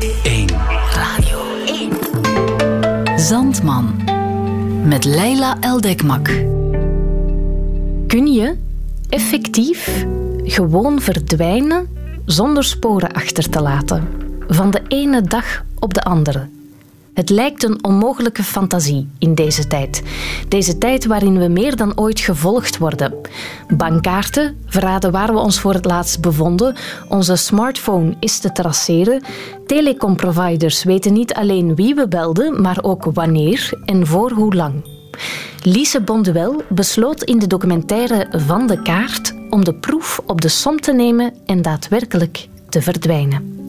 1. Radio 1. Zandman. Met Leila Eldekmak. Kun je effectief gewoon verdwijnen zonder sporen achter te laten? Van de ene dag op de andere. Het lijkt een onmogelijke fantasie in deze tijd. Deze tijd waarin we meer dan ooit gevolgd worden. Bankkaarten verraden waar we ons voor het laatst bevonden. Onze smartphone is te traceren. Telecomproviders weten niet alleen wie we belden, maar ook wanneer en voor hoe lang. Lise Bonduel besloot in de documentaire Van de Kaart om de proef op de som te nemen en daadwerkelijk te verdwijnen.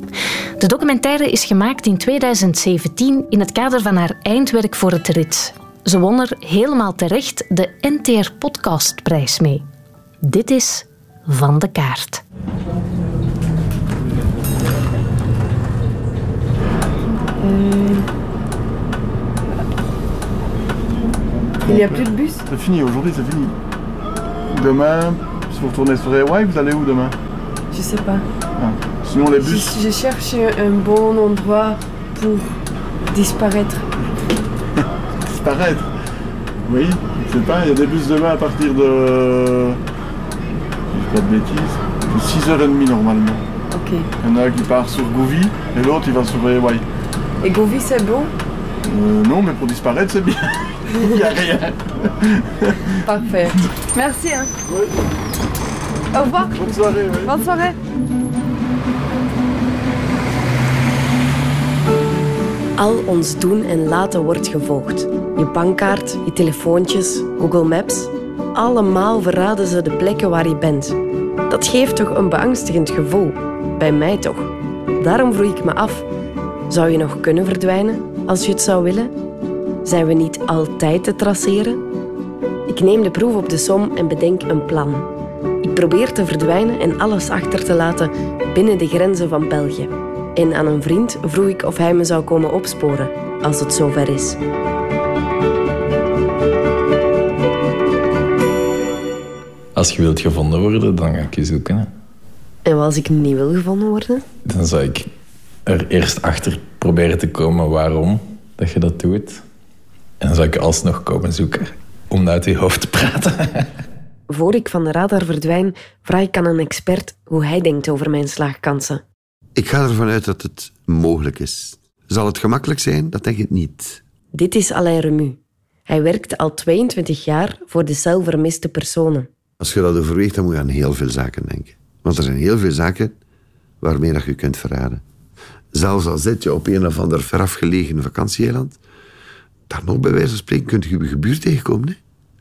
De documentaire is gemaakt in 2017 in het kader van haar eindwerk voor het rit. Ze won er helemaal terecht de NTR Podcastprijs mee. Dit is Van de Kaart. Il n'y a plus de bus C'est fini, aujourd'hui c'est fini. Demain, si vous retournez sur Hawaii, vous allez où demain Je sais pas. Ah. Sinon les bus, je cherche un bon endroit pour disparaître. disparaître? Oui, je sais pas, il y a des bus demain à partir de... Je pas de bêtises, de 6h30 normalement. Ok. Il y en a un qui part sur Gouvy et l'autre il va sur Hawaii. Et Govi, c'est bon? Euh, non, mais pour disparaître c'est bien. Il n'y a rien. Parfait. Merci. Hein. Au revoir. Bonne soirée, oui. Bonne soirée. Al ons doen en laten wordt gevolgd. Je bankkaart, je telefoontjes, Google Maps. Allemaal verraden ze de plekken waar je bent. Dat geeft toch een beangstigend gevoel. Bij mij toch. Daarom vroeg ik me af, zou je nog kunnen verdwijnen als je het zou willen? Zijn we niet altijd te traceren? Ik neem de proef op de som en bedenk een plan. Ik probeer te verdwijnen en alles achter te laten binnen de grenzen van België. En aan een vriend vroeg ik of hij me zou komen opsporen als het zover is. Als je wilt gevonden worden, dan ga ik je zoeken. hè. En als ik niet wil gevonden worden? Dan zou ik er eerst achter proberen te komen waarom dat je dat doet. En dan zou ik alsnog komen zoeken om uit je hoofd te praten. Voor ik van de radar verdwijn, vraag ik aan een expert hoe hij denkt over mijn slaagkansen. Ik ga ervan uit dat het mogelijk is. Zal het gemakkelijk zijn? Dat denk ik niet. Dit is Alain Remu. Hij werkt al 22 jaar voor de cel vermiste personen. Als je dat overweegt, dan moet je aan heel veel zaken denken. Want er zijn heel veel zaken waarmee dat je kunt verraden. Zelfs al zit je op een of ander verafgelegen vakantieeiland, daar nog bij wijze van spreken kunt je je gebuur tegenkomen. Hè?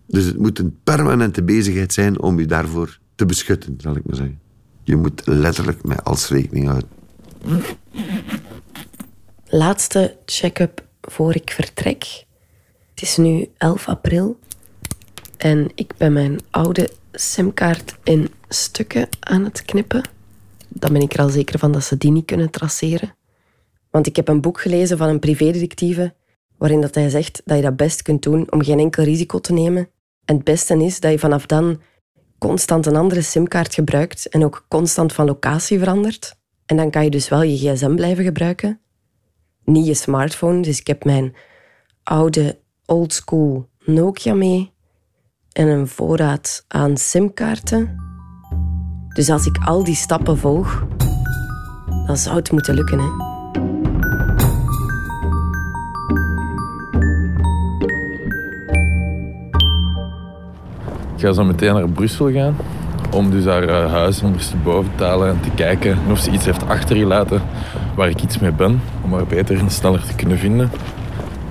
Dus het moet een permanente bezigheid zijn om je daarvoor te beschutten, zal ik maar zeggen. Je moet letterlijk met alles rekening houden. Laatste check-up voor ik vertrek. Het is nu 11 april en ik ben mijn oude simkaart in stukken aan het knippen. Dan ben ik er al zeker van dat ze die niet kunnen traceren. Want ik heb een boek gelezen van een privédetectieve waarin dat hij zegt dat je dat best kunt doen om geen enkel risico te nemen. En het beste is dat je vanaf dan constant een andere simkaart gebruikt en ook constant van locatie verandert. En dan kan je dus wel je gsm blijven gebruiken. Niet je smartphone, dus ik heb mijn oude oldschool Nokia mee en een voorraad aan simkaarten. Dus als ik al die stappen volg, dan zou het moeten lukken. Hè? Ik ga zo meteen naar Brussel gaan. Om dus haar eh, huis ondersteboven te halen en te kijken of ze iets heeft achtergelaten waar ik iets mee ben. Om haar beter en sneller te kunnen vinden.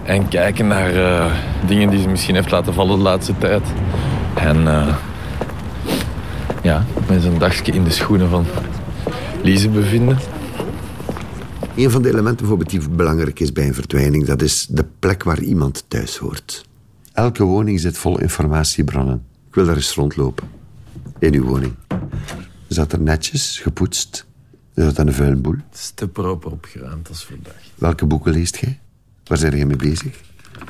En kijken naar eh, dingen die ze misschien heeft laten vallen de laatste tijd. En eh, ja, met een dagje in de schoenen van Lise bevinden. Een van de elementen bijvoorbeeld die belangrijk is bij een verdwijning, dat is de plek waar iemand thuis hoort. Elke woning zit vol informatiebronnen. Ik wil daar eens rondlopen. In uw woning. Zat er netjes, gepoetst? Is dat een vuil boel? Het is te proper opgeruimd als vandaag. Welke boeken leest gij? Waar zijn jij mee bezig?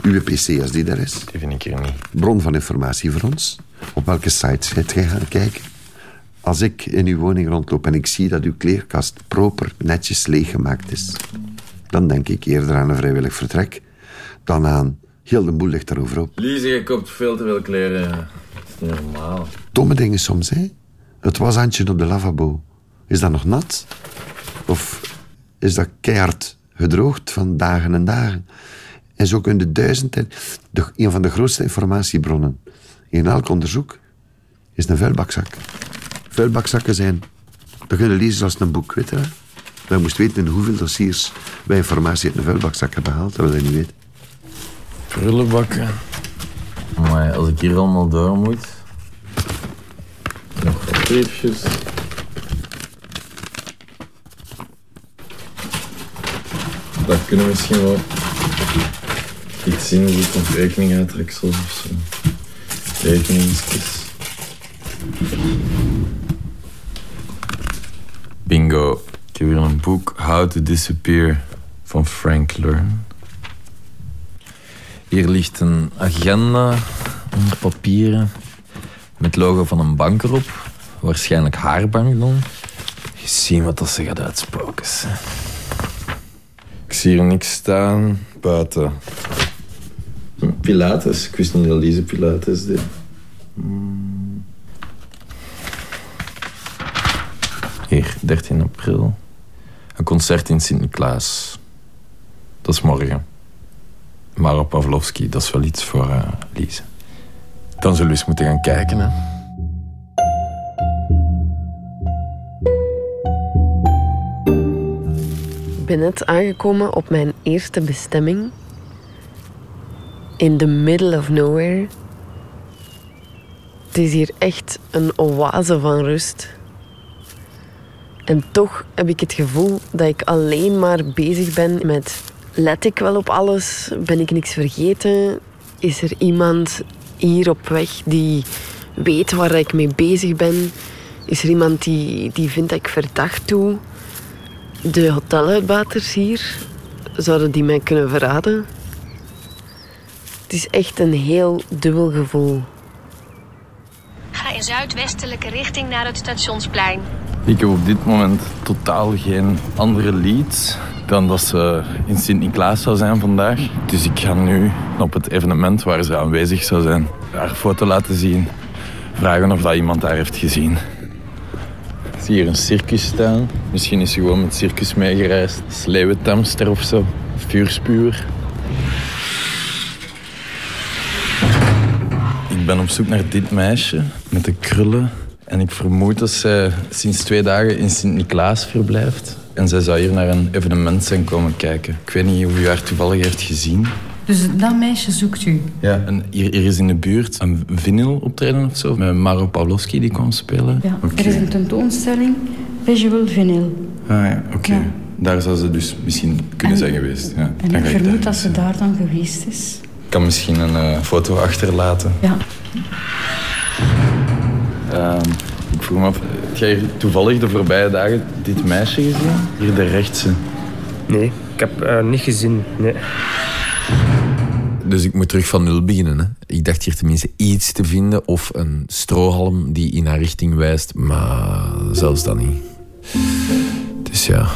Uw pc, als die daar is. Die vind ik hier niet. Bron van informatie voor ons. Op welke sites gaat gij gaan kijken? Als ik in uw woning rondloop en ik zie dat uw kleerkast proper, netjes leeggemaakt is, dan denk ik eerder aan een vrijwillig vertrek dan aan heel de boel ligt erover op. Lise, je koopt veel te veel kleren. Dat is niet normaal. Domme dingen soms, hè? Het washandje op de lavabo. Is dat nog nat? Of is dat keihard gedroogd van dagen en dagen? En zo kun je duizend... en- De, een van de grootste informatiebronnen in elk onderzoek is een vuilbakzak. Vuilbakzakken zijn... Dat kun je lezen als een boek, weet je dat? Je moest weten in hoeveel dossiers wij informatie uit een vuilbakzak hebben gehaald, dat we dat niet weten. Prullenbakken. Maar als ik hier allemaal door moet. Nog wat briefjes. Dat kunnen we misschien wel iets zien zitten. Rekeninguitreksels of zo. Rekeningsjes. Bingo. Ik heb hier een boek How to Disappear van Frank Learn. Hier ligt een agenda papieren met logo van een bank erop. Waarschijnlijk haar bank dan. Eens zien wat dat ze gaat uitspoken. Ik zie hier niks staan buiten. Pilates. Ik wist niet dat Lise Pilates deed. Hmm. Hier, 13 april. Een concert in Sint-Niklaas. Dat is morgen. Maro Pavlovski, dat is wel iets voor Lise. Dan zullen we eens moeten gaan kijken. Hè. Ik ben net aangekomen op mijn eerste bestemming. In the middle of nowhere. Het is hier echt een oase van rust. En toch heb ik het gevoel dat ik alleen maar bezig ben met... Let ik wel op alles? Ben ik niks vergeten? Is er iemand hier op weg die weet waar ik mee bezig ben? Is er iemand die, die vindt dat ik verdacht doe? De hoteluitbaters hier, zouden die mij kunnen verraden? Het is echt een heel dubbel gevoel. Ga in zuidwestelijke richting naar het stationsplein. Ik heb op dit moment totaal geen andere leads dan dat ze in Sint-Niklaas zou zijn vandaag. Dus ik ga nu op het evenement waar ze aanwezig zou zijn, haar foto laten zien. Vragen of dat iemand haar heeft gezien. Ik zie hier een circus staan. Misschien is ze gewoon met circus meegereisd. Sleeuwentamster of zo. Vuurspuwer. Ik ben op zoek naar dit meisje met de krullen. En ik vermoed dat zij sinds twee dagen in Sint-Niklaas verblijft. En zij zou hier naar een evenement zijn komen kijken. Ik weet niet of u haar toevallig heeft gezien. Dus dat meisje zoekt u. Ja. En hier, hier is in de buurt een vinyl optreden of zo. Met Maro Pawlowski die kwam spelen. Ja. Oké. Er is een tentoonstelling Visual Vinyl. Ah ja, oké. Ja. Daar zou ze dus misschien kunnen En- zijn geweest. Ja. En Dan ik vermoed dat ze eh, daar dan geweest is. Ik kan misschien een eh, foto achterlaten. Ja. Ehm, ik vroeg me af, jij toevallig de voorbije dagen dit meisje gezien? Hier de rechtse. Nee, ik heb eh, niet gezien. Nee. Dus ik moet terug van nul beginnen. Hè. Ik dacht hier tenminste iets te vinden of een strohalm die in haar richting wijst, maar zelfs dat niet. Dus ja.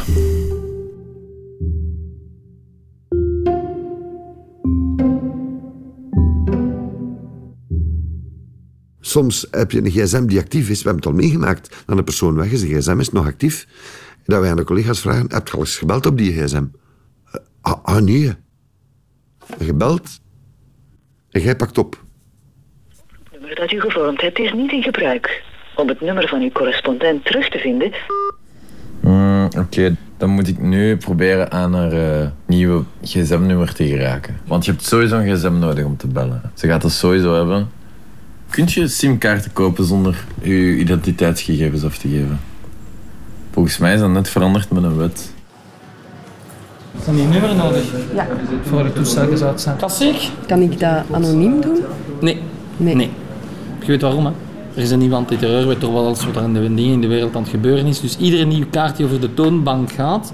Soms heb je een gsm die actief is. We hebben het al meegemaakt. Dat een persoon weg is, de gsm is nog actief. En dat wij aan de collega's vragen, heb je al eens gebeld op die gsm? Eh, Ah, ah nee. Gebeld. En jij pakt op. Het nummer dat u gevormd hebt is niet in gebruik. Om het nummer van uw correspondent terug te vinden, Mm, Oké, dan moet ik nu proberen aan haar eh, nieuwe gsm-nummer te geraken. Want je hebt sowieso een gsm nodig om te bellen. Ze gaat dat sowieso hebben. Kunt je simkaarten kopen zonder je identiteitsgegevens af te geven? Volgens mij is dat net veranderd met een wet. Is dan die nummer nodig? Ja. Voor de toestel zou het zijn. Klassiek? Kan ik dat anoniem doen? Nee. nee. Je weet waarom, hè? Er is een nieuwe antiterreurwet door wat alles wat er in de dingen in de wereld aan het gebeuren is. Dus iedere nieuw kaart die over de toonbank gaat,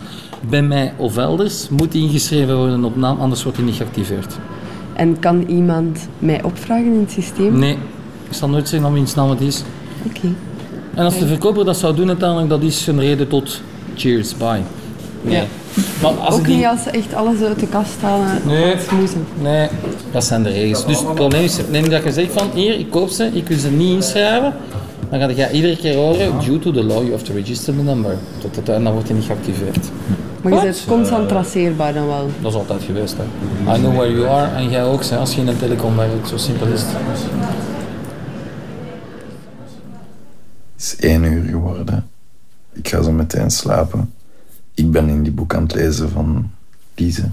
bij mij of elders, moet ingeschreven worden op naam, anders wordt die niet geactiveerd. En kan iemand mij opvragen in het systeem? Nee, ik zal nooit zeggen om wiens naam het is. Oké. En als de verkoper dat zou doen uiteindelijk, dat is een reden tot cheers, bye. Ja. Maar als Ook ik die- niet als ze echt alles uit de kast halen. Nee, nee, dat zijn de regels. Dus het probleem is, neem dat je zegt van hier, ik koop ze, ik wil ze niet inschrijven, dan ga je iedere keer horen, due to the law you have to register the number. Tot het en dan wordt hij niet geactiveerd. Maar je bent constant traceerbaar dan wel. Dat is altijd geweest. Hè. I know where you are en jij ook, hè, als je in een telecom werkt. Zo simpel is het. Het is één uur geworden. Ik ga zo meteen slapen. Ik ben in die boek aan het lezen van Lise.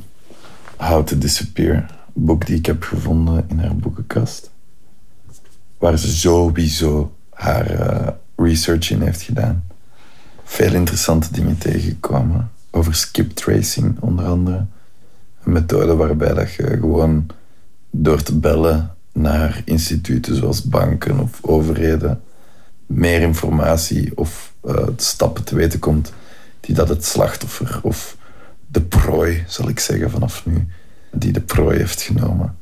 How to Disappear. Boek die ik heb gevonden in haar boekenkast. Waar ze sowieso haar eh, research in heeft gedaan. Veel interessante dingen tegengekomen. Over skip tracing onder andere. Een methode waarbij dat je gewoon door te bellen naar instituten zoals banken of overheden meer informatie of eh, stappen te weten komt die dat het slachtoffer of de prooi, zal ik zeggen vanaf nu, die de prooi heeft genomen.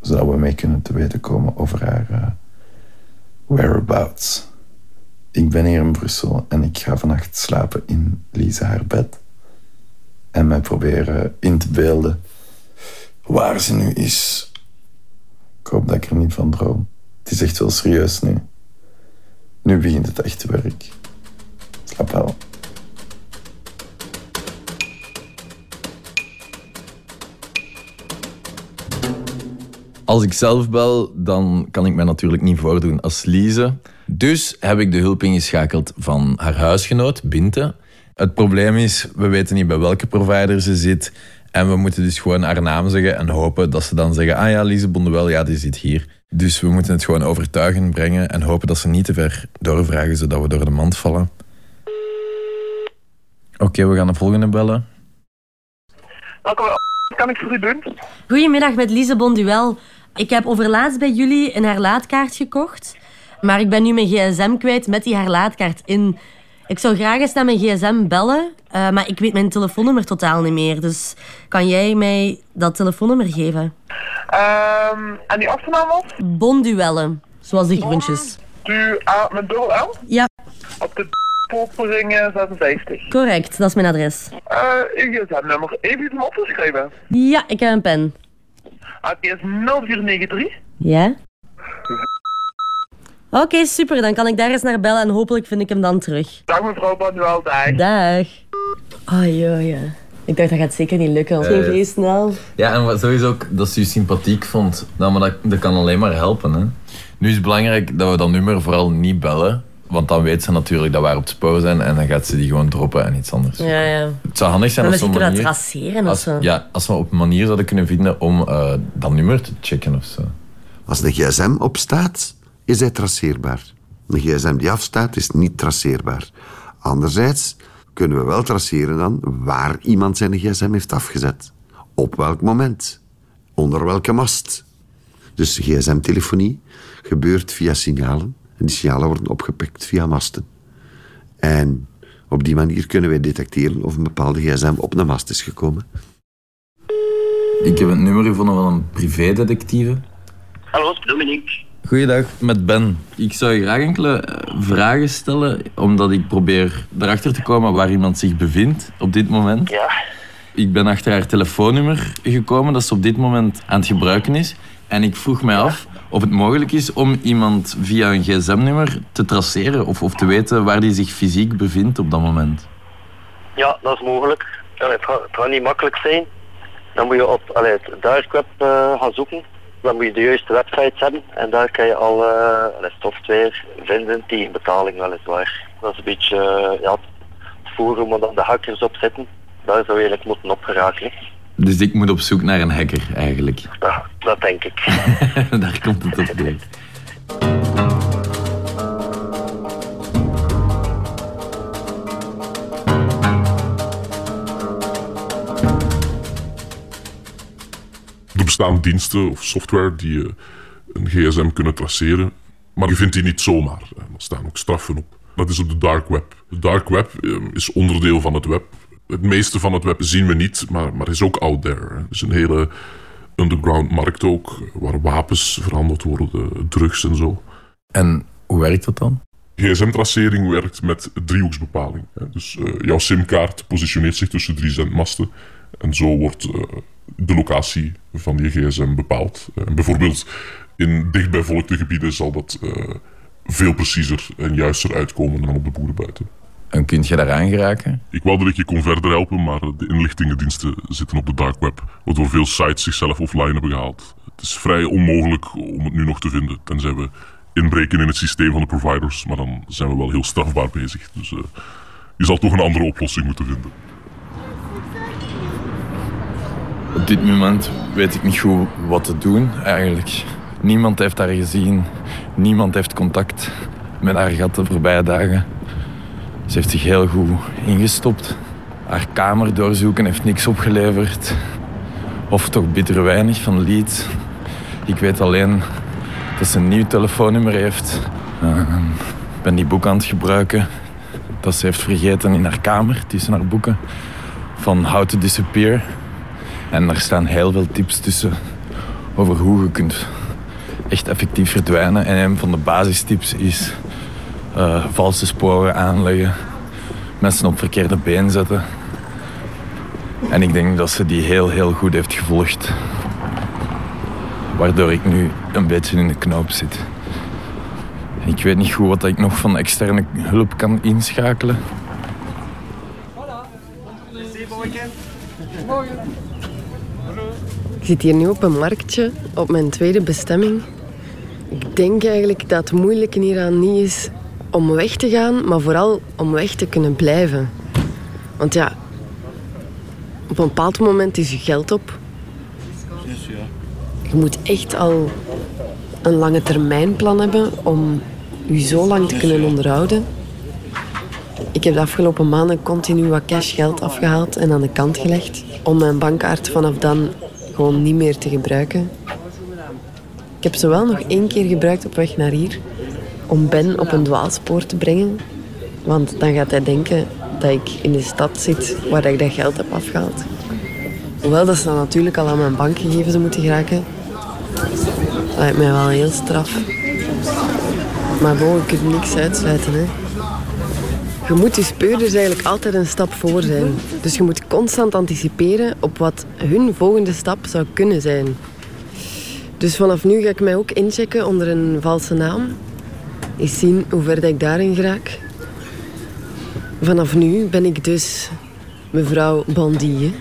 Zodat we mee kunnen te weten komen over haar eh, whereabouts. Ik ben hier in Brussel en ik ga vannacht slapen in Lise haar bed. En mij proberen in te beelden waar ze nu is. Ik hoop dat ik er niet van droom. Het is echt wel serieus nu. Nu begint het echte werk. Slaap wel. Als ik zelf bel, dan kan ik mij natuurlijk niet voordoen als Lise. Dus heb ik de hulp ingeschakeld van haar huisgenoot, Binte. Het probleem is, we weten niet bij welke provider ze zit. En we moeten dus gewoon haar naam zeggen en hopen dat ze dan zeggen... Ah ja, Lise Bondewel, ja, die zit hier. Dus we moeten het gewoon overtuigend brengen en hopen dat ze niet te ver doorvragen, zodat we door de mand vallen. Oké, we gaan de volgende bellen. Wat kan ik voor u doen? Goedemiddag met Lise Bonduel. Ik heb overlaatst bij jullie een herlaatkaart gekocht. Maar ik ben nu mijn gsm kwijt met die herlaatkaart in. Ik zou graag eens naar mijn gsm bellen, eh, maar ik weet mijn telefoonnummer totaal niet meer. Dus kan jij mij dat telefoonnummer geven? Ehm, en die achternaam was? Bonduelle, zoals de groentjes. Du A met dubbel L? Ja, Op de Popering 56. correct. Dat is mijn adres. Eh, uw gsm-nummer. Even hem opgeschreven. Ja, ik heb een pen. Ah, Het is 0493. Ja? Oké, super. Dan kan ik daar eens naar bellen en hopelijk vind ik hem dan terug. Dag mevrouw Manuel, dag. Dag. Oh ja. Ik dacht dat gaat zeker niet lukken. Geen Eh. vrees snel. Ja, en wat sowieso ook dat ze je sympathiek vond. Nou, maar dat, dat kan alleen maar helpen. Hè. Nu is het belangrijk dat we dat nummer vooral niet bellen. Want dan weet ze natuurlijk dat wij op het spoor zijn en dan gaat ze die gewoon droppen en iets anders. Ja, ja. Het zou handig zijn Maar als we misschien een kunnen we dat manier... traceren of Als, zo. ja, als we op een manier zouden kunnen vinden om eh, dat nummer te checken of zo. Als een gsm opstaat, is hij traceerbaar. Een gsm die afstaat, is niet traceerbaar. Anderzijds kunnen we wel traceren dan waar iemand zijn gsm heeft afgezet. Op welk moment. Onder welke mast. Dus gsm-telefonie gebeurt via signalen. En die signalen worden opgepikt via masten. En op die manier kunnen wij detecteren of een bepaalde gsm op een mast is gekomen. Ik heb het nummer gevonden van een privédetectieve. Hallo, Dominique. Goeiedag, met Ben. Ik zou je graag enkele eh, vragen stellen, omdat ik probeer erachter te komen waar iemand zich bevindt op dit moment. Ja. Ik ben achter haar telefoonnummer gekomen dat ze op dit moment aan het gebruiken is. En ik vroeg mij af of het mogelijk is om iemand via een gsm-nummer te traceren of, of te weten waar die zich fysiek bevindt op dat moment. Ja, dat is mogelijk. Ja, het, gaat, het gaat niet makkelijk zijn. Dan moet je op allee, het dark web eh, gaan zoeken. Dan moet je de juiste websites hebben. En daar kan je al eh, software vinden tegen betaling weliswaar. Dat is een beetje eh, ja, het forum waar dan de hackers op zitten. Daar zou je eigenlijk moeten op geraken. hè. Dus ik moet op zoek naar een hacker eigenlijk. Ja, dat denk ik. Daar komt het op neer. Bestaan diensten of software die eh, een gsm kunnen traceren. Maar je vindt die niet zomaar. Er staan ook straffen op. Dat is op de dark web. De dark web eh, is onderdeel van het web. Het meeste van het web zien we niet, maar, maar is ook out there. Het is een hele underground markt ook, waar wapens verhandeld worden, drugs en zo. En hoe werkt dat dan? GSM-tracering werkt met driehoeksbepaling. Dus eh, jouw simkaart positioneert zich tussen drie zendmasten. En zo wordt eh, de locatie van je gsm bepaald. Eh, bijvoorbeeld in dichtbijvolkte gebieden zal dat eh, veel preciezer en juister uitkomen dan op de boeren buiten. En kunt je daaraan geraken? Ik wou dat ik je kon verder helpen, maar de inlichtingendiensten zitten op de dark web, waardoor veel sites zichzelf offline hebben gehaald. Het is vrij onmogelijk om het nu nog te vinden, tenzij we inbreken in het systeem van de providers, maar dan zijn we wel heel strafbaar bezig. Dus eh, je zal toch een andere oplossing moeten vinden. Op dit moment weet ik niet goed wat te doen, eigenlijk. Niemand heeft haar gezien. Niemand heeft contact met haar gehad de voorbije dagen. Ze heeft zich heel goed ingestopt. Haar kamer doorzoeken heeft niks opgeleverd. Of toch bitter weinig van Leeds. Ik weet alleen dat ze een nieuw telefoonnummer heeft. Ben die boek aan het gebruiken. Dat ze heeft vergeten in haar kamer, tussen haar boeken. Van How to Disappear. En daar staan heel veel tips tussen over hoe je kunt echt effectief verdwijnen. En een van de basistips is eh, valse sporen aanleggen, mensen op verkeerde been zetten. En ik denk dat ze die heel, heel goed heeft gevolgd. Waardoor ik nu een beetje in de knoop zit. Ik weet niet goed wat ik nog van externe hulp kan inschakelen. Ik zit hier nu op een marktje, op mijn tweede bestemming. Ik denk eigenlijk dat het moeilijke hieraan niet is om weg te gaan, maar vooral om weg te kunnen blijven. Want ja, op een bepaald moment is je geld op. Je moet echt al een lange termijnplan hebben om je zo lang te kunnen onderhouden. Ik heb de afgelopen maanden continu wat cash geld afgehaald en aan de kant gelegd. Om mijn bankkaart vanaf dan gewoon niet meer te gebruiken. Ik heb ze wel nog één keer gebruikt op weg naar hier. Om Ben op een dwaalspoor te brengen. Want dan gaat hij denken dat ik in de stad zit waar ik dat geld heb afgehaald. Hoewel dat ze dan natuurlijk al aan mijn bankgegevens moeten geraken. Dat lijkt mij wel heel straf. Maar bon, je kunt niks uitsluiten. Hè. Je moet je speurders eigenlijk altijd een stap voor zijn. Dus je moet constant anticiperen op wat hun volgende stap zou kunnen zijn. Dus vanaf nu ga ik mij ook inchecken onder een valse naam. Eens zien hoe ver ik daarin geraak. Vanaf nu ben ik dus mevrouw Bandie.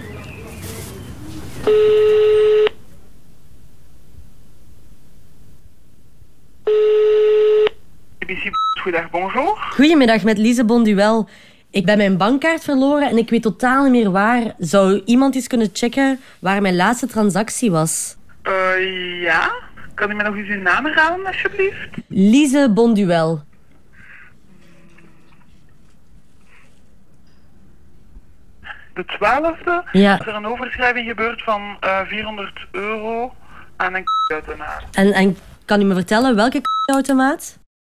Goedendag, bonjour. Goedemiddag, met Lise Bonduel. Ik ben mijn bankkaart verloren en ik weet totaal niet meer waar. Zou iemand eens kunnen checken waar mijn laatste transactie was? Eh, ja. Kan u mij nog eens uw naam herhalen, alsjeblieft? Lise Bonduel. De 12e Ja. is er een overschrijving gebeurd van eh, 400 euro aan een automaat. En, en kan u me vertellen welke automaat?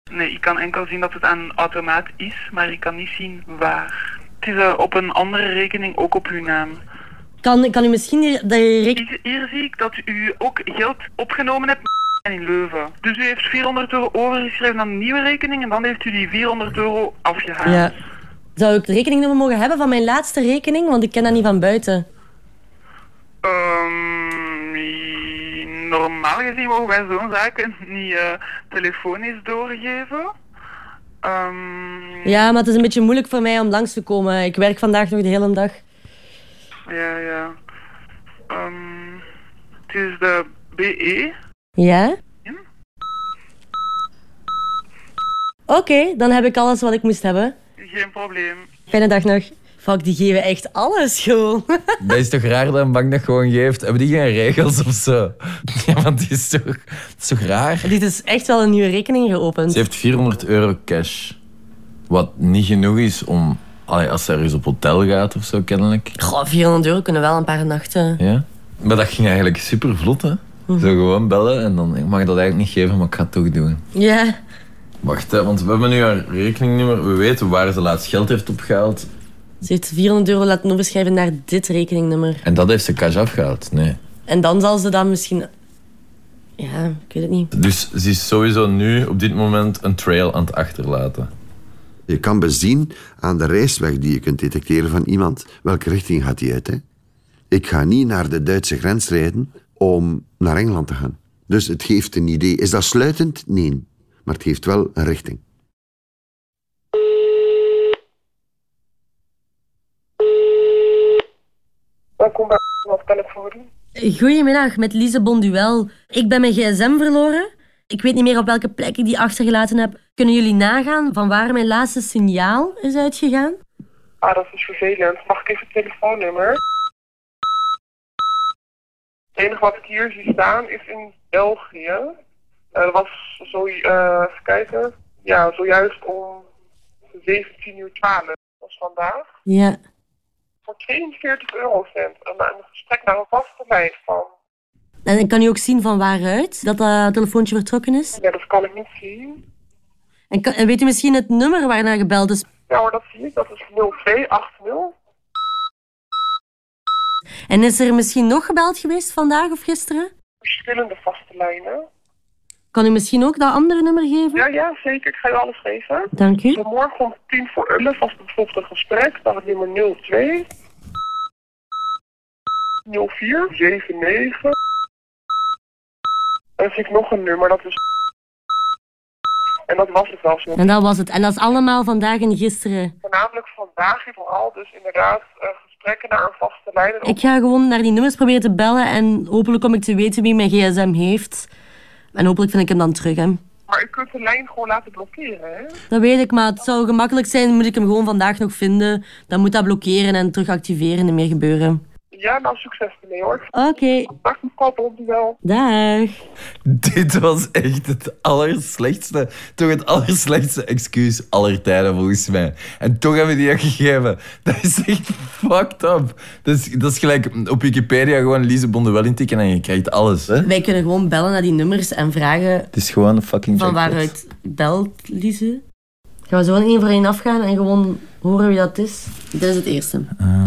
Nee, ik kan enkel zien dat het aan een automaat is, maar ik kan niet zien waar. Het is eh, op een andere rekening ook op uw naam. Kan, kan u misschien de rekening... Hier, hier zie ik dat u ook geld opgenomen hebt in Leuven. Dus u heeft 400 euro overgeschreven aan een nieuwe rekening en dan heeft u die 400 euro afgehaald. Ja. Zou ik de rekeningnummer mogen hebben van mijn laatste rekening? Want ik ken dat niet van buiten. Ehm, normaal gezien mogen wij zo'n zaken niet eh, telefonisch doorgeven. Ehm, Ja, maar het is een beetje moeilijk voor mij om langs te komen. Ik werk vandaag nog de hele dag. Ja, ja. Ehm, het is de BE. Ja? Oké, dan heb ik alles wat ik moest hebben. Geen probleem. Fijne dag nog. Fuck, die geven echt alles gewoon. Dat is toch raar dat een bank dat gewoon geeft? Hebben die geen regels of zo? Ja, want die is toch, dat is toch raar? Dit is echt wel een nieuwe rekening geopend. Ze heeft 400 euro cash. Wat niet genoeg is om... allee, als ze ergens op hotel gaat of zo, kennelijk. Goh, 400 euro kunnen wel een paar nachten. Ja. Maar dat ging eigenlijk super vlot, hè? Mhm. Zo gewoon bellen en dan... Ik mag dat eigenlijk niet geven, maar ik ga het toch doen. Ja. Wacht, hè, want we hebben nu haar rekeningnummer. We weten waar ze laatst geld heeft opgehaald. Ze heeft 400 euro laten overschrijven naar dit rekeningnummer. En dat heeft ze cash afgehaald. Nee. En dan zal ze dan misschien... Ja, ik weet het niet. Dus ze is sowieso nu op dit moment een trail aan het achterlaten. Je kan bezien aan de reisweg die je kunt detecteren van iemand welke richting gaat hij uit. Hè? Ik ga niet naar de Duitse grens rijden om naar Engeland te gaan. Dus het geeft een idee. Is dat sluitend? Nee. Maar het geeft wel een richting. Welkom bij Goedemiddag, met Lise Bonduel. Ik ben mijn gsm verloren. Ik weet niet meer op welke plek ik die achtergelaten heb. Kunnen jullie nagaan van waar mijn laatste signaal is uitgegaan? Ah, dat is vervelend. Mag ik even het telefoonnummer? Het enige wat ik hier zie staan is in België. Eh, dat was zo, eh, even kijken. Ja, zojuist om 17 uur 12. Dat was vandaag. Ja. Voor 42 eurocent. Een, een gesprek naar een vaste lijn van. En kan u ook zien van waaruit dat dat telefoontje vertrokken is. Ja, dat kan ik niet zien. En, kan- en weet u misschien het nummer waarnaar gebeld is? Ja hoor, dat zie ik. Dat is 0280. En is er misschien nog gebeld geweest vandaag of gisteren? Verschillende vaste lijnen. Kan u misschien ook dat andere nummer geven? Ja, ja, zeker. Ik ga u alles geven. Dank u. Vanmorgen om tien voor 11 was bijvoorbeeld een gesprek. Dat het nummer 02 04 79. En dan zie ik nog een nummer, dat is... En dat was het wel zo. En dat was het. En dat is allemaal vandaag en gisteren. Voornamelijk vandaag en vooral dus inderdaad eh, gesprekken naar een vaste lijn. Ik ga gewoon naar die nummers proberen te bellen en hopelijk kom ik te weten wie mijn gsm heeft. En hopelijk vind ik hem dan terug, hè. Maar u kunt de lijn gewoon laten blokkeren, hè? Dat weet ik, maar het zou gemakkelijk zijn, moet ik hem gewoon vandaag nog vinden. Dan moet dat blokkeren en terug activeren en meer gebeuren. Ja, nou succes ermee hoor. Oké. Dag mevrouw Blondewel. Dag. Dit was echt het allerslechtste, toch het allerslechtste excuus aller tijden volgens mij. En toch hebben we die gegeven. Dat is echt fucked up. Dat is, dat is gelijk op Wikipedia gewoon Lise Bondewel intikken en je krijgt alles. Hè? Wij kunnen gewoon bellen naar die nummers en vragen Het is gewoon een fucking van jackpot. waaruit belt Lise. Gaan we zo één voor één afgaan en gewoon horen wie dat is? Dit is het eerste. Hôtel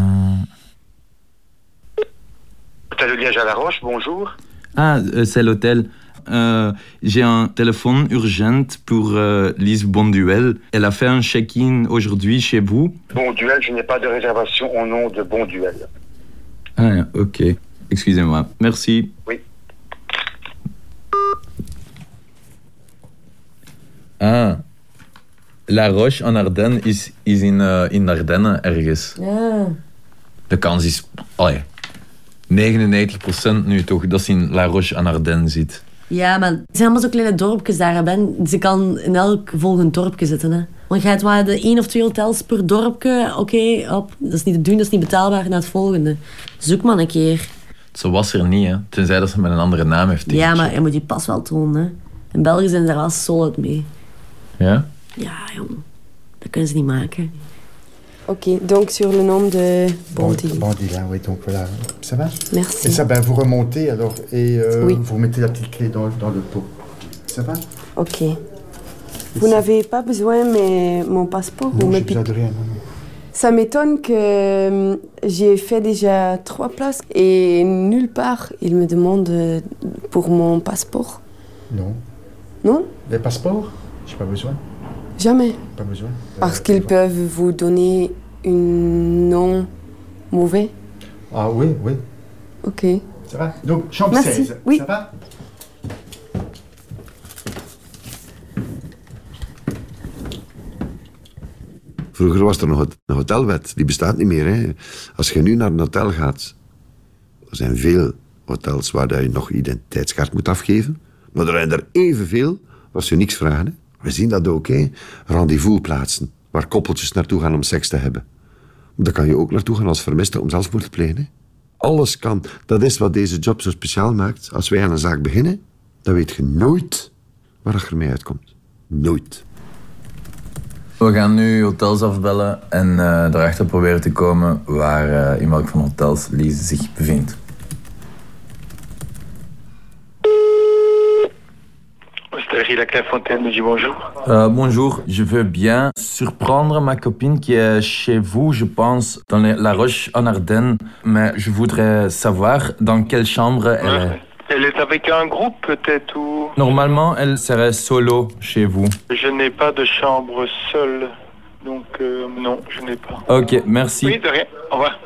Liège à la Roche, bonjour. Ah, euh, c'est l'hôtel. Euh, J'ai un téléphone urgent pour euh, Lise Bonduel. Elle a fait un check-in aujourd'hui chez vous. Bon duel, je n'ai pas de réservation au nom de Bon Duel. Ah, ok. Excusez-moi. Merci. Oui. Ah. La Roche en Ardennes is, is in, eh, in Ardennen ergens. Ja. De kans is allee, 99% nu toch dat ze in La Roche en Ardennes zit. Ja, maar het zijn allemaal zo kleine dorpjes daar, Ben. Ze kan in elk volgend dorpje zitten, hè. Want je gaat maar de één of twee hotels per dorpje. Oké, op. Dat is niet te doen, dat is niet betaalbaar naar het volgende. Zoek maar een keer. Ze was er niet, hè. tenzij dat ze met een andere naam heeft. Ja, maar je moet je pas wel tonen, hè. In België zijn ze daar wel solid mee. Ja? Ja, jong. Dat kunnen ze niet maken. Ok, donc sur le nom de Bondi. Bandit, là, oui, donc voilà. Ça va Merci. Et ça, ben, vous remontez alors et euh, Oui. vous mettez la petite clé dans, dans le pot. Ça va Ok. Vous n'avez pas besoin de mon passeport ou Non, mes besoin de rien. non. Ça m'étonne que euh, j'ai fait déjà trois places et nulle part il me demande euh, pour mon passeport. Non. Non? Les passeports? J'ai pas besoin. Jamais. Pas besoin. Parce qu'ils peuvent vous donner une nom mauvais. Ah oui, oui. Ok. Ça va Donc, chambre Merci, 16. oui. Ça va Vroeger was er nog een hotelwet, die bestaat niet meer. Hè. Als je nu naar een hotel gaat, er zijn veel hotels waar je nog identiteitskaart moet afgeven, maar er zijn er evenveel waar ze niks vragen. Hè. We zien dat ook, hè. rendezvousplaatsen, waar koppeltjes naartoe gaan om seks te hebben. Daar kan je ook naartoe gaan als vermiste om zelfmoord te plegen. Alles kan. Dat is wat deze job zo speciaal maakt. Als wij aan een zaak beginnen, dan weet je nooit waar je ermee uitkomt. Nooit. We gaan nu hotels afbellen en eh erachter proberen te komen waar, eh, in van hotels Lise zich bevindt. Hostellerie La Clairefontaine, nous dit bonjour. Euh, bonjour, je veux bien surprendre ma copine qui est chez vous, je pense, dans les- la Roche en Ardennes. Mais je voudrais savoir dans quelle chambre elle est. Elle est avec un groupe peut-être ou... Normalement, elle serait solo chez vous. Je n'ai pas de chambre seule. euh, non, je n'ai pas. Ok, merci. Oui, de rien. Au revoir.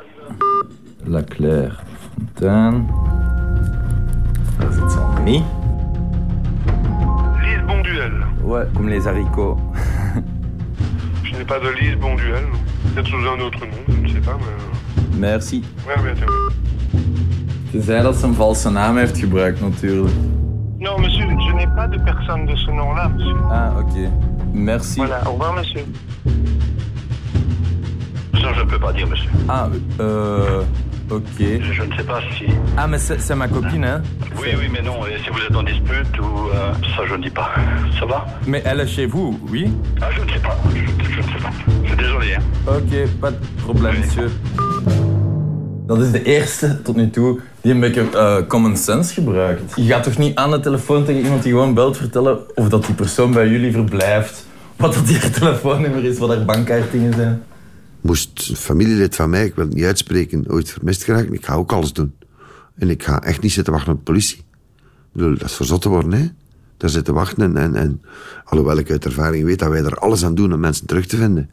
La Claire Fontaine. Daar Ouais, comme les haricots. Je n'ai pas de Lise Bonduel. non. Peut-être sous un autre nom, je ne sais pas, mais... Merci. Ouais, ouais, attends. Tenzij dat ze een valse naam heeft gebruikt, natuurlijk. Non, monsieur, je n'ai pas de personne de ce nom-là, monsieur. Ah, ok. Merci. Voilà, au revoir, monsieur. Ça, je ne peux pas dire, monsieur. Ah, euh. Ok. Je ne sais pas si... Ah, mais c'est ma copine, hein Oui, oui, mais non, et si vous êtes en dispute ou... euh, ça, je ne dis pas. Ça va Mais elle est chez vous, oui Ah, je ne sais pas. Je, je ne sais pas. Je suis désolé, hein. Ok, pas de probleem, monsieur. Dat is de eerste tot nu toe die een beetje eh, common sense gebruikt. Je gaat toch niet aan de telefoon tegen iemand die gewoon belt vertellen of dat die persoon bij jullie verblijft, wat dat die telefoonnummer is, wat er bankkaartingen zijn. Moest een familielid van mij, ik wil het niet uitspreken, ooit vermist geraken, ik ga ook alles doen. En ik ga echt niet zitten wachten op de politie. Bedoel, dat is verzot te worden, hè. Daar zitten wachten en, en, en... Alhoewel ik uit ervaring weet dat wij er alles aan doen om mensen terug te vinden.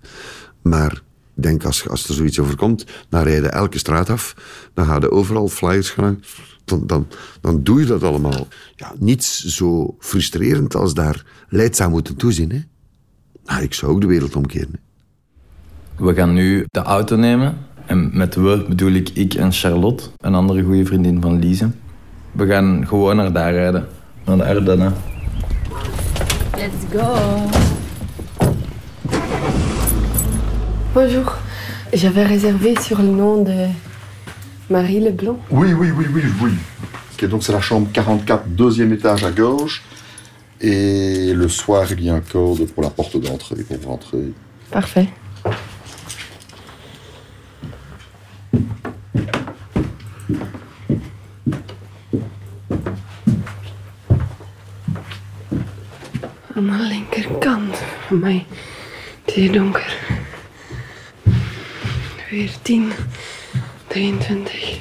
Maar ik denk, als, als er zoiets overkomt, dan rijden elke straat af. Dan gaan er overal flyers gaan. Dan, dan, dan doe je dat allemaal. Ja, niets zo frustrerend als daar leidzaam moeten toezien, hè. Nou, ik zou ook de wereld omkeren. We gaan nu de auto nemen. En met we bedoel ik ik en Charlotte, een andere goede vriendin van Lise. We gaan gewoon naar daar rijden. Naar de Ardennen. Let's go. Bonjour. J'avais réservé sur le nom de Marie Leblanc. Oui, oui, oui, oui, oui. Ok, donc c'est la chambre 44, deuxième étage à gauche. Et le soir, il y a un code pour la porte d'entrée, pour rentrer. Parfait. Amai, het is donker. 14, 23,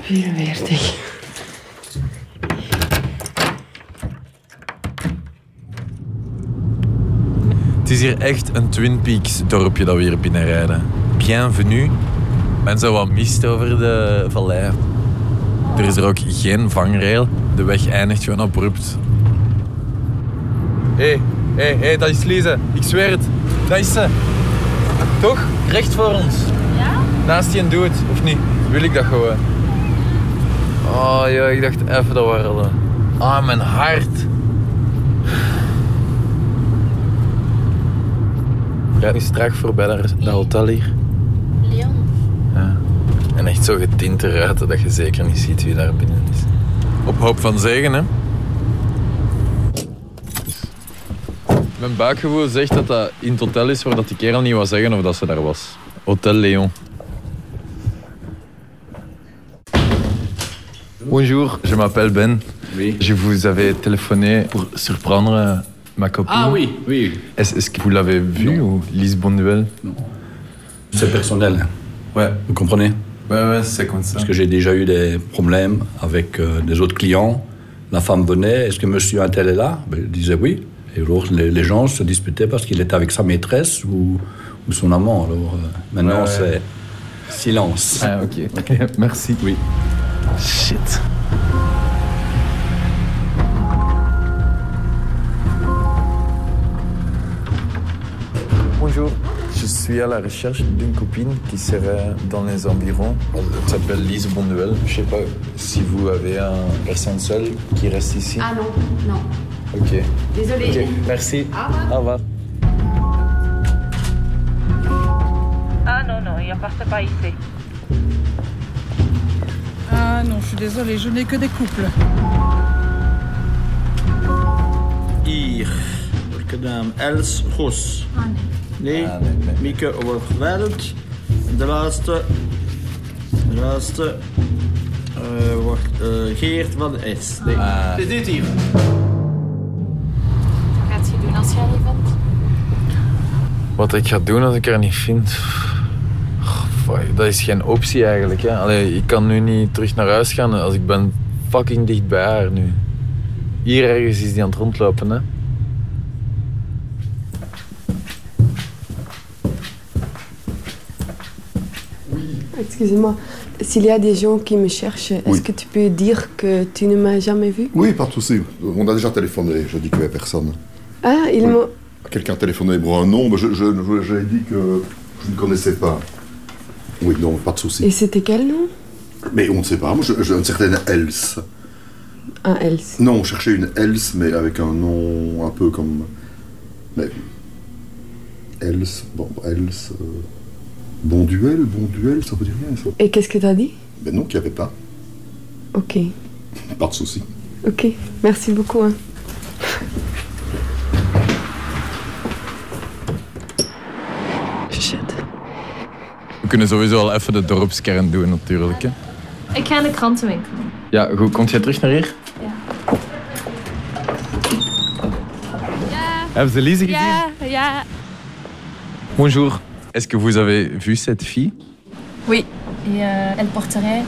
44. Het is hier echt een Twin Peaks dorpje dat we hier binnenrijden. Bienvenue. En zo wat mist over de vallei. Er is er ook geen vangrail. De weg eindigt gewoon abrupt. Hé, hé, hé, dat is Lise. Ik zweer het. Dat is ze. Toch? Recht voor ons. Ja? Naast die doet, of niet? Wil ik dat gewoon? Oh ja, ik dacht even dat waren. Ah, mijn hart. Rijdt niet strak voorbij naar dat hotel hier. Leon. Ja. En echt zo getinte ruiten dat je zeker niet ziet wie daar binnen is. Op hoop van zegen, hè? Mijn buikgevoel zegt dat dat in het hotel is waar dat die kerel niet wou zeggen of dat ze daar was. Hotel Léon. Bonjour, je m'appelle Ben. Oui. Je vous avais téléphoné pour surprendre ma copine. Ah oui, oui. Est-ce que vous l'avez vue ou Lise Bonduel? C'est personnel. Ouais. Vous comprenez? Ouais, ouais, c'est comme ça. Parce que j'ai déjà eu des problèmes avec euh, des autres clients. La femme venait, est-ce que monsieur un tel est là? Ben, Il disait oui. Et alors les, les gens se disputaient parce qu'il était avec sa maîtresse ou, ou son amant. Alors euh, maintenant Ouais, c'est silence. Ah, ok. Merci. Oui. Shit. Bonjour, je suis à la recherche d'une copine qui serait dans les environs. Elle s'appelle Lise Bonduel. Je sais pas si vous avez un personne seule qui reste ici. Ah non, non. Ok. Désolée. Ok, merci. Au revoir. Ah non, non, il passe pas ici. Ah non, je suis désolée, je n'ai que des couples. Hier, welke naam? Els Goes. Nee, Mieke Overveld. De laatste. De laatste. eh, wordt eh, Geert van S. Nee, Ah. dit dit hier. Wat ik ga doen als ik haar niet vind. Dat is geen optie eigenlijk. Hè? Allee, ik kan nu niet terug naar huis gaan als ik ben fucking dicht bij haar nu. Hier ergens is die aan het rondlopen. Hè? Ah, excusez-moi. S'il y a des gens qui me cherchent, est-ce que tu peux dire que tu ne m'as jamais vu Oui, pas de souci. On a déjà téléphoné. Je dis qu'il n'y a personne. Ah, ils oui. Quelqu'un a téléphoné pour un nom, mais je, je, dit que je ne connaissais pas. Oui, non, pas de souci. Et c'était quel nom? Mais on ne sait pas. Moi, je- j'ai une certaine Else. Un Else. Non, on cherchait une Else, mais avec un nom un peu comme. Mais. Else, bon, Else. euh, Bon duel, bon duel, ça veut dire rien, ça. Et qu'est-ce que tu as dit? Ben non, qu'il n'y avait pas. Ok. Pas de souci. Ok. Merci beaucoup. hein. We kunnen sowieso al even de dorpskern doen natuurlijk. Hè. Ik ga in de krantenwinkel. Ja, goed. Komt jij terug naar hier? Hebben ze Lise gezien? Ja, ja. Bonjour. Est-ce que vous avez vu cette fille Oui. Et euh, elle porterait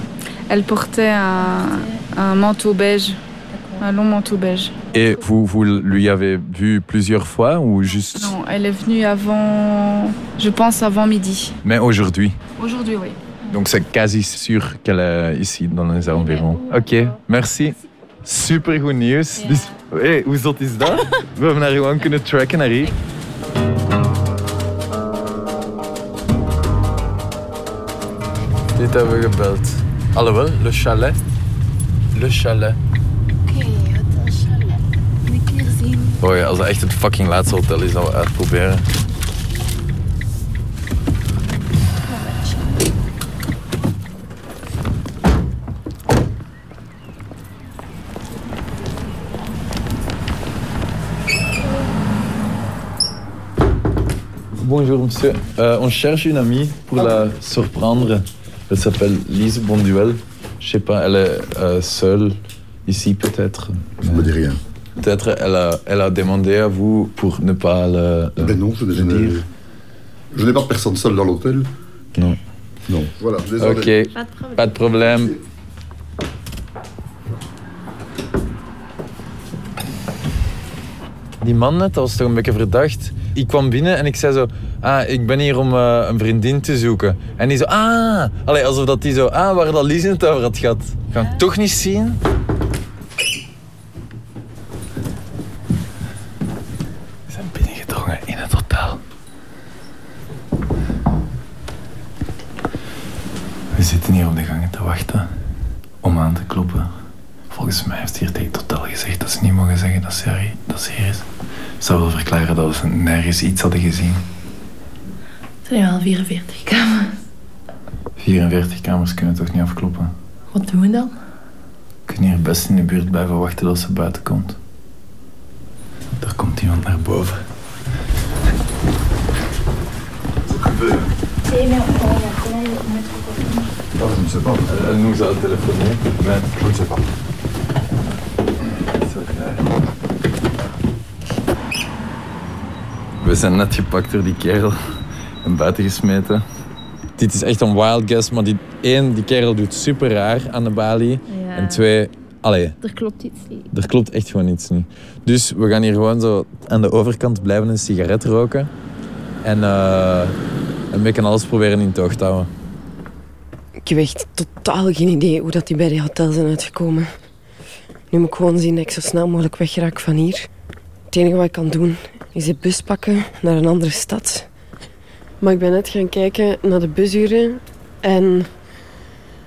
Elle portait un, un manteau beige, un long manteau beige. Et vous, vous lui avez vu plusieurs fois ou juste... Non, elle est venue avant, je pense avant midi. Mais aujourd'hui. Aujourd'hui, oui. Donc c'est quasi sûr qu'elle est ici dans les environs. Oké, merci. Super goed nieuws. Dus, hey, hoe zot is dat? We hebben haar gewoon kunnen tracken naar hier. Dit hebben we gebeld. Alhoewel, le chalet? Le chalet. Oké, hotel chalet. Moet ik weer ja, als dat echt het fucking laatste hotel is dat we uitproberen. Bonjour monsieur, Euh, on cherche une amie pour la surprendre. Elle s'appelle Lise Bonduel. Je sais pas, elle est euh, seule ici peut-être. Ça me dit rien. Peut-être elle a, elle a demandé à vous pour ne pas le, le- Ben non, je, le dire. je n'ai pas personne seule dans l'hôtel. Non. Non. Voilà, désolé. Ok, pas de problème. Die man net, dat was toch een beetje verdacht. Ik kwam binnen en ik zei zo, ah, ik ben hier om eh, een vriendin te zoeken. En die zo, ah, Allee, alsof dat die zo, ah, waar dat Lies het over had gehad. Kan ik toch niet zien? We zijn binnengedrongen in het hotel. We zitten hier op de gangen te wachten om aan te kloppen. Volgens mij heeft hier tegen het hotel gezegd dat ze niet mogen zeggen dat ze, hier- dat ze hier is. zou wel dat ze nergens iets hadden gezien. Het zijn wel 44 kamers. 44 kamers kunnen toch niet afkloppen? Wat doen we dan? We kunnen hier best in de buurt blijven wachten tot ze buiten komt. Er komt iemand naar boven. Ah, je ne sais pas. Elle nous a téléphoné. Mais Je ne sais pas. Zijn net gepakt door die kerel en buiten gesmeten. Dit is echt een wild guess, maar die, één, die kerel doet super raar aan de balie. Ja. En twee, allee, Er klopt iets niet. er klopt echt gewoon iets niet. Dus we gaan hier gewoon zo aan de overkant blijven een sigaret roken. En eh een beetje alles proberen in toog te houden. Ik heb echt totaal geen idee hoe dat die bij die hotel zijn uitgekomen. Nu moet ik gewoon zien dat ik zo snel mogelijk wegraak van hier. Het enige wat ik kan doen is de bus pakken naar een andere stad. Maar ik ben net gaan kijken naar de busuren. En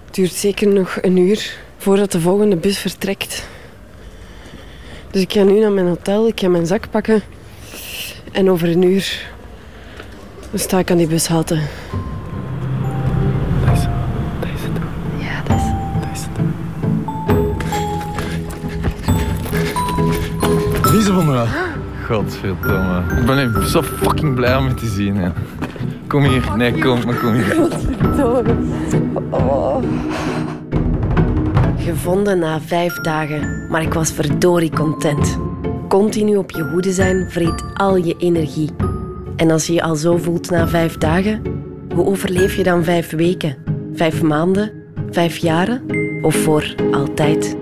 het duurt zeker nog een uur voordat de volgende bus vertrekt. Dus ik ga nu naar mijn hotel, ik ga mijn zak pakken. En over een uur dan sta ik aan die bushalte. Ja, dat is... Lise van der Godverdomme. Ik ben zo fucking blij om je te zien. Hè. Kom hier. Nee, kom, maar kom hier. Oh. Gevonden na vijf dagen, maar ik was verdorie content. Continu op je hoede zijn vreet al je energie. En als je je al zo voelt na vijf dagen, hoe overleef je dan vijf weken? Vijf maanden? Vijf jaren? Of voor altijd?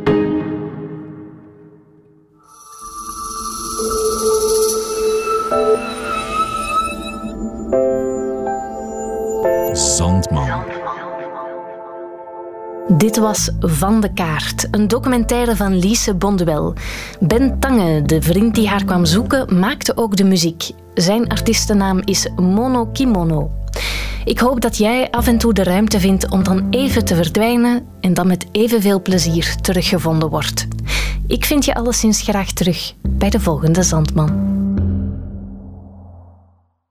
Dit was Van de Kaart, een documentaire van Lise Bonduel. Ben Tange, de vriend die haar kwam zoeken, maakte ook de muziek. Zijn artiestennaam is Mono Kimono. Ik hoop dat jij af en toe de ruimte vindt om dan even te verdwijnen en dan met evenveel plezier teruggevonden wordt. Ik vind je alleszins graag terug bij de volgende Zandman.